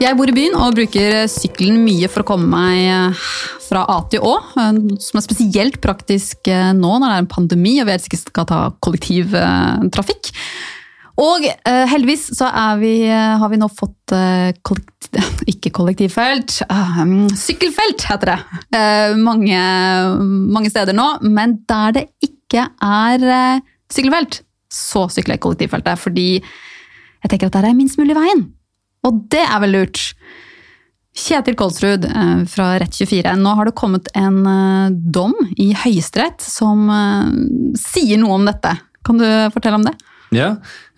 Jeg bor i byen og bruker sykkelen mye for å komme meg eh, fra A til Å. eh, Som er spesielt praktisk eh, nå når det er en pandemi og vi helst ikke skal ta kollektivtrafikk. Og uh, heldigvis så vi, uh, har vi nå fått uh, kollektiv, ikke kollektivfelt, ah, mm, sykkelfelt heter det. Eh, mange, mange steder nå, men der det ikke er eh, sykkelfelt, så sykler jeg kollektivfeltet. Fordi jeg tenker at der er minst mulig veien. Og det er vel lurt. Kjetil Kolsrud eh, fra Rett24. Nå har det kommet en eh, dom i Høyesterett som eh, sier noe om dette. Kan du fortelle om det? Ja,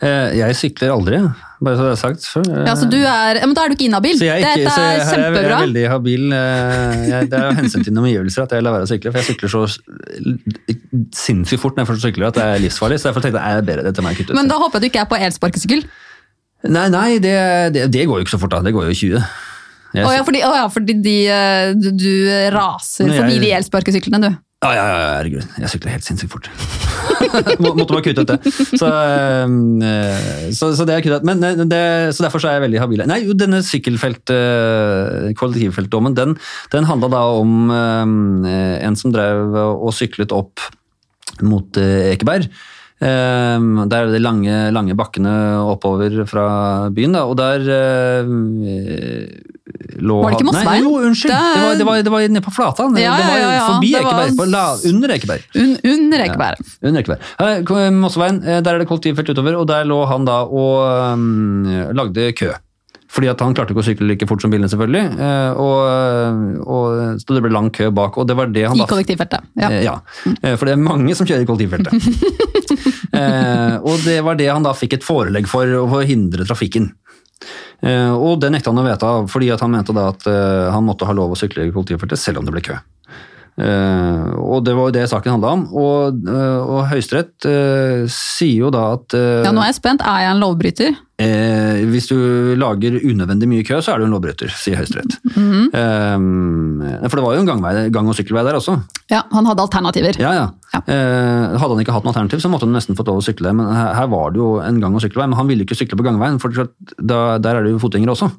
eh, jeg sykler aldri, bare så det er sagt før. Eh, Ja, så du er, men Da er du ikke inhabil. Dette er kjempebra. Så jeg, er veldig habil. eh, Jeg, det er av hensyn til omgivelser at jeg lar være å sykle, for jeg sykler så sinnssykt fort når jeg først sykler at det er livsfarlig. Så derfor tenkte jeg er bedre, dette må jeg kutte ut. Men da håper jeg du ikke er på elsparkesykkel. Nei, nei, det, det, det går jo ikke så fort da. Det går jo 20. Å oh, ja, fordi, oh, ja, fordi de, du, du raser forbi de elsparkesyklene, du. Ja, ja, ja, herregud. Jeg sykler helt sinnssykt fort. Må, måtte bare kutte ut det. Så, eh, så, så det er kuttet. Men eh, det, så derfor så er jeg veldig habil. Nei, jo, denne sykkelfelt, eh, kollektivfeltdommen, den, den handla da om eh, en som drev og syklet opp mot Ekeberg. Eh, der er det lange, lange bakkene oppover fra byen, da, og der eh, lå Var det ikke Mossveien? Jo, unnskyld! Det- var, det var, det var nede på Flatan. Ja, det var ja, ja, ja. forbi Det var- Ekeberg. På la, under Ekeberg. Un, under Ekeberg. Under Ekeberg. Kom- Mosseveien, eh, der er det kollektivfelt utover, og der lå han da og um, lagde kø. Fordi at han klarte ikke å sykle like fort som bilene, selvfølgelig. eh, Og, og, så det ble lang kø bak, og det var det han I da kollektivfeltet. Ja. Eh, Ja, eh, for det er mange som kjører i kollektivfeltet. eh, og det var det han da fikk et forelegg for å forhindre trafikken. Eh, og det nekta han å vedta, fordi at han mente da at eh, han måtte ha lov å sykle i kollektivfeltet selv om det ble kø. Eh, og det var jo det saken handla om. Og, eh, og Høyesterett eh, sier jo da at ja, nå er jeg spent. Er jeg en lovbryter? Eh, hvis du lager unødvendig mye kø, så er du en lovbryter, sier Høyesterett. Mhm. eh, for det var jo en gangvei, gang- og sykkelvei der også. Ja, han hadde alternativer. Ja, ja. Ja. Eh, hadde han ikke hatt noe alternativ, så måtte han nesten fått lov å sykle. Men her, her var det jo en gang- og sykkelvei, men han ville ikke sykle på gangveien, for da, der er det jo fotgjengere også.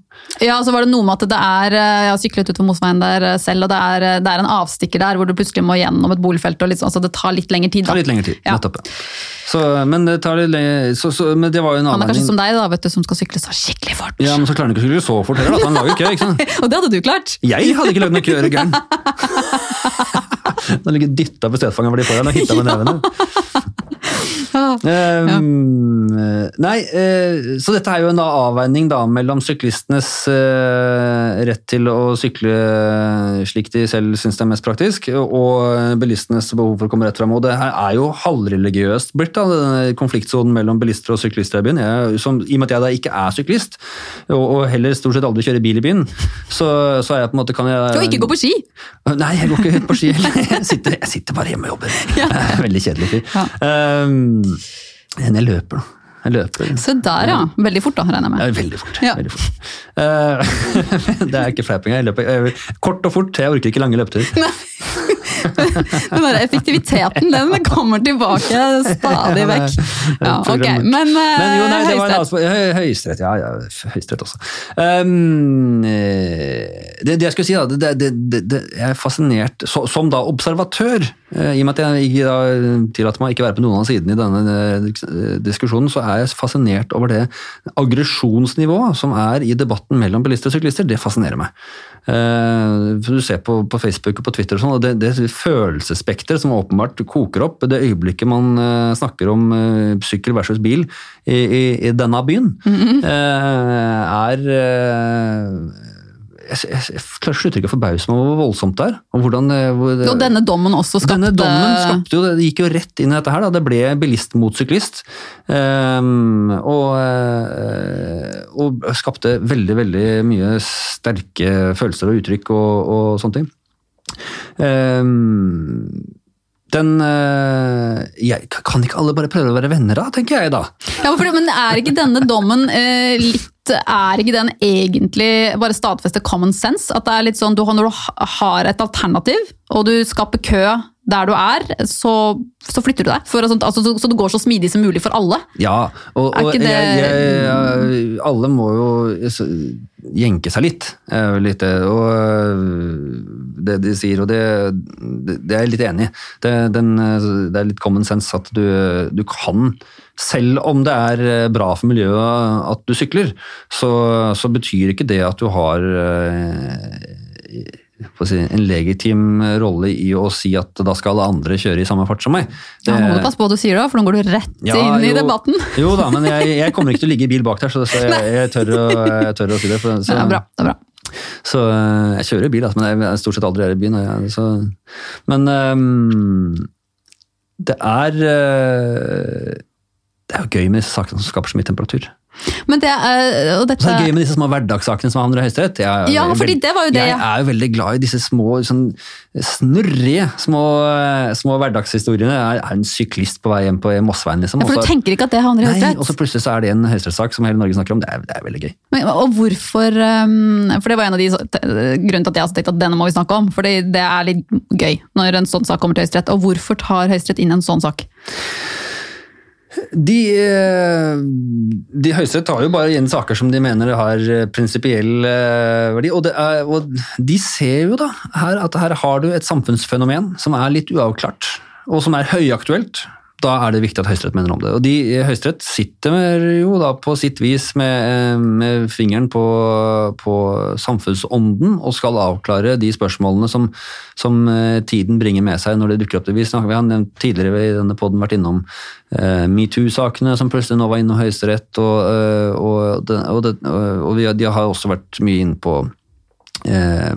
Ja, så var det noe med at det er eh, Jeg har syklet utover Mosveien der eh, selv, og det er, det er en avstikker der hvor du plutselig må gjennom et boligfelt, og liksom, altså det tar litt lengre tid. Da. tar litt lengre tid, Ja. nettopp. Så, men, det tar litt lengre, så, så, men det var jo en Han er kanskje som deg, da, vet du, som skal sykle så skikkelig fort. Ja, men så klarer han ikke å sykle så fort heller, da, så han lager kø, ikke sant? Og det hadde du klart! Jeg hadde ikke lagd noe kø, er du gæren? Han ligger dytta på støtfangeren hvor de foran og hitta med nevene. Ehm, Nei, eh, så dette er jo en avveining da mellom syklistenes eh, rett til å sykle slik de selv syns det er mest praktisk, og bilistenes behov for å komme rett fram. Og det her er jo halvreligiøst blitt, da, denne konfliktsonen mellom bilister og syklister i byen. Jeg, som, I og med at jeg da ikke er syklist, og, og heller stort sett aldri kjører bil i byen, så, så er jeg på en måte kan jeg, Du kan ikke gå på ski! Nei, jeg går ikke på ski. Jeg sitter, jeg sitter bare hjemme og jobber. Er Veldig kjedelig fyr. Ja. Um, men jeg løper, da. Jeg løper. Se der, ja. Veldig fort, da, regner jeg med. Ja, veldig fort. Ja. Veldig fort. Uh, det er ikke fleip engang. Jeg løper eh, kort og fort. Jeg orker ikke lange løpeturer. Den der effektiviteten, den kommer tilbake stadig vekk. Ja, ok, men, uh, Men jo, nei, det var en Høyesterett. ja. ja Høyesterett også. Um, eh, det, det jeg skulle si, da, det, det, jeg er fascinert så, Som da observatør, eh, i og med at jeg da tillater meg ikke være på noen av sidene i denne eh, diskusjonen, så er jeg fascinert over det aggresjonsnivået som er i debatten mellom bilister og syklister. Det fascinerer meg. Eh, Du ser på, på Facebook og på Twitter og sånn, og det, det følelsesspekteret som åpenbart koker opp det øyeblikket man eh, snakker om eh, sykkel versus bil i, i, i denne byen, eh, er eh, jeg, jeg, jeg slutter ikke å forbause meg over hvor voldsomt det er. Og hvordan, hvor, Og denne dommen også skapte denne dommen skapte jo, det gikk jo rett inn i dette her. Da. Det ble bilist mot syklist. Ehm, og, og skapte veldig, veldig mye sterke følelser og uttrykk og, og sånne ting. Ehm, den øh, jeg, Kan ikke alle bare prøve å være venner, da? tenker jeg da. Ja, for, Men er ikke denne dommen øh, litt Er ikke den egentlig bare stadfeste common sense? At det er litt sånn, du, Når du har et alternativ, og du skaper kø der du er, så, så flytter du deg. For, altså, så, så det går så smidig som mulig for alle. Ja, og, og det- jeg, jeg, alle må jo jenke seg litt. litt og det de sier, og det, det, det er jeg litt enig i. Det, den, det er litt common sense at du, du kan, selv om det er øh, bra for miljøet at du sykler, så, så betyr ikke det at du har øh, si, en legitim rolle i å si at da skal alle andre kjøre i samme fart som meg. Ja, Det- må du passe på hva du sier da, for nå går du rett ja, inn i jo, debatten. Jo da, men jeg, jeg kommer ikke til å ligge i bil bak der, så, så jeg, jeg, tør å, jeg tør å si det. For, så, er bra. det er bra. Så eh, jeg kjører bil, altså, men jeg er stort sett aldri her i byen. så, men um, det er eh, Det er jo gøy med sakene som skaper så mye temperatur. Men det er, og dette, Så det er gøy med disse små hverdagssakene som havner i Høyesterett. Jeg, Ja, fordi det var jo det Jeg ja. er jo veldig glad i disse små, sånn snurrige små, små hverdagshistoriene. Jeg er en syklist på vei hjem på Mossveien, liksom. Ja, for du også, tenker ikke at det havner i Nei, og så plutselig så er det en høyesterettssak som hele Norge snakker om. Det er, det er veldig gøy. Men- Og hvorfor um, For det var en av de grunnene grunnen til at jeg også tenkte at denne må vi snakke om. For det er litt gøy når en sånn sak kommer til Høyesterett. Og hvorfor tar Høyesterett inn en sånn sak? De, eh, de Høyesterett tar jo bare igjen saker som de mener har eh, prinsipiell eh, verdi. Og, er, og de ser jo da her at her har du et samfunnsfenomen som er litt uavklart, og som er høyaktuelt. Da er det viktig at Høyesterett mener om det. Og de Høyesterett sitter jo da på sitt vis med, eh, med fingeren på, på samfunnsånden og skal avklare de spørsmålene som, som eh, tiden bringer med seg når det dukker opp. Vi, snakker, vi har tidligere i denne podden vært innom eh, metoo-sakene som plutselig nå var innom Høyesterett, og, eh, og, og, og de har også vært mye inn på eh,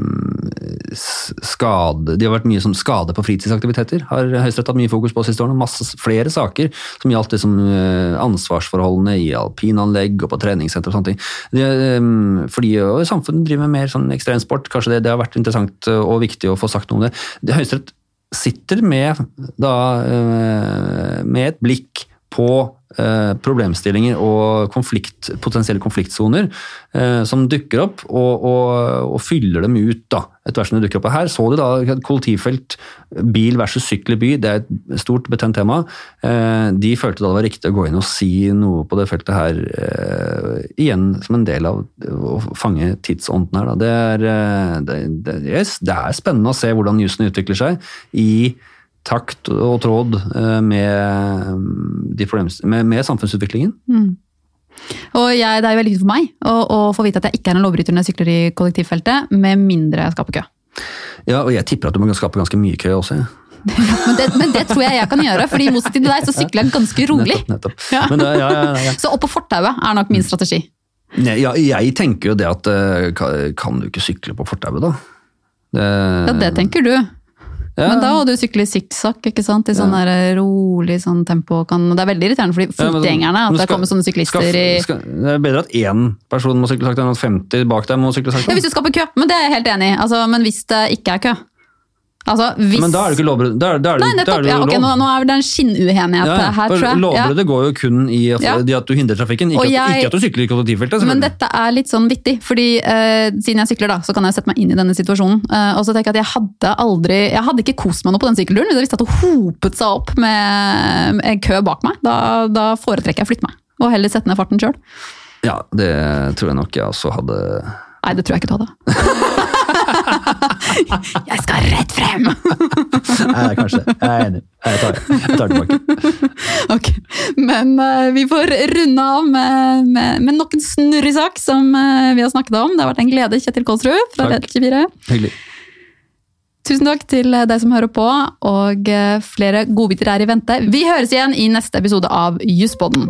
skade, De har vært mye som skade på fritidsaktiviteter. Har Høyesterett hatt mye fokus på siste årene. Masse flere saker som gjaldt liksom, ansvarsforholdene i alpinanlegg og på treningssenter og sånne ting. Det, eh, fordi og samfunnet driver med mer sånn ekstremsport. Kanskje det, det har vært interessant og viktig å få sagt noe om det. det Høyesterett sitter med, da, eh, med et blikk på eh, problemstillinger og konflikt, potensielle konfliktsoner eh, som dukker opp, og, og, og fyller dem ut da, etter hvert som de dukker opp. Her så du da kollektivfelt, bil versus sykkel i by, det er et stort betent tema. Eh, de følte da det var riktig å gå inn og si noe på det feltet her, igjen som en del av å fange tidsånden her. Da. Det, er, det, det, yes, det er spennende å se hvordan jussen utvikler seg i takt og tråd eh, med, de med, med samfunnsutviklingen. Og jeg, det er jo veldig viktig for meg å, å få vite at jeg ikke er en lovbryter når jeg sykler i kollektivfeltet, med mindre jeg skaper kø. Ja, og jeg tipper at du må skape ganske mye kø også. Ja. Men det, men det tror jeg jeg kan gjøre, fordi i motsetning til deg så sykler jeg ganske rolig. Nettopp, nettopp. Det, ja, ja, ja. Så opp på fortauet er nok min strategi. Nei, ja, jeg tenker jo det at eh, kan, kan du ikke sykle på fortauet, da? Det, Ja, det tenker du. Ja. Men da hadde du sykle sikksakk, ikke sant? I sånn der rolig sånn tempo. Kan, det er veldig irriterende for de Ja, fotgjengerne at det kommer sånne syklister skal, i skal, Det er bedre at én person må sykle sakte enn at 50 bak deg må sykle sakte. Ja, hvis du skaper kø, men det er jeg helt enig i. Altså, men hvis det ikke er kø Altså, hvis Men da er det ikke lovbrudd. Da er, da er det, Nei, da er nettopp. det Ja, okay, nå, nå er det en skinnuenighet Ja, her, tror jeg. Ja. Går jo kun i at, at du hindrer trafikken, ikke, jeg... at, ikke at du sykler i kollektivfeltet. Men dette er litt sånn vittig, fordi uh, siden jeg sykler da, så kan jeg sette meg inn i denne situasjonen. Uh, og så tenker jeg at jeg hadde aldri, jeg hadde ikke kost meg noe på den sykkelturen. Hvis jeg visste at det hopet seg opp med en kø bak meg, da, da foretrekker jeg å flytte meg. Og heller sette ned farten sjøl. Ja, det tror jeg nok jeg også hadde Nei, det tror jeg ikke du hadde. jeg skal rett frem! Nei, kanskje. Jeg er enig. Jeg tar, jeg tar tilbake. Ok, Men uh, vi får runde av med, med, med nok en snurrig sak som uh, vi har snakket om. Det har vært en glede, Kjetil Kolsrud fra Takk. Rett24. Hyggelig. Tusen takk til deg som hører på, og eh, flere godbiter er i vente. Vi høres igjen i neste episode av Jusspodden.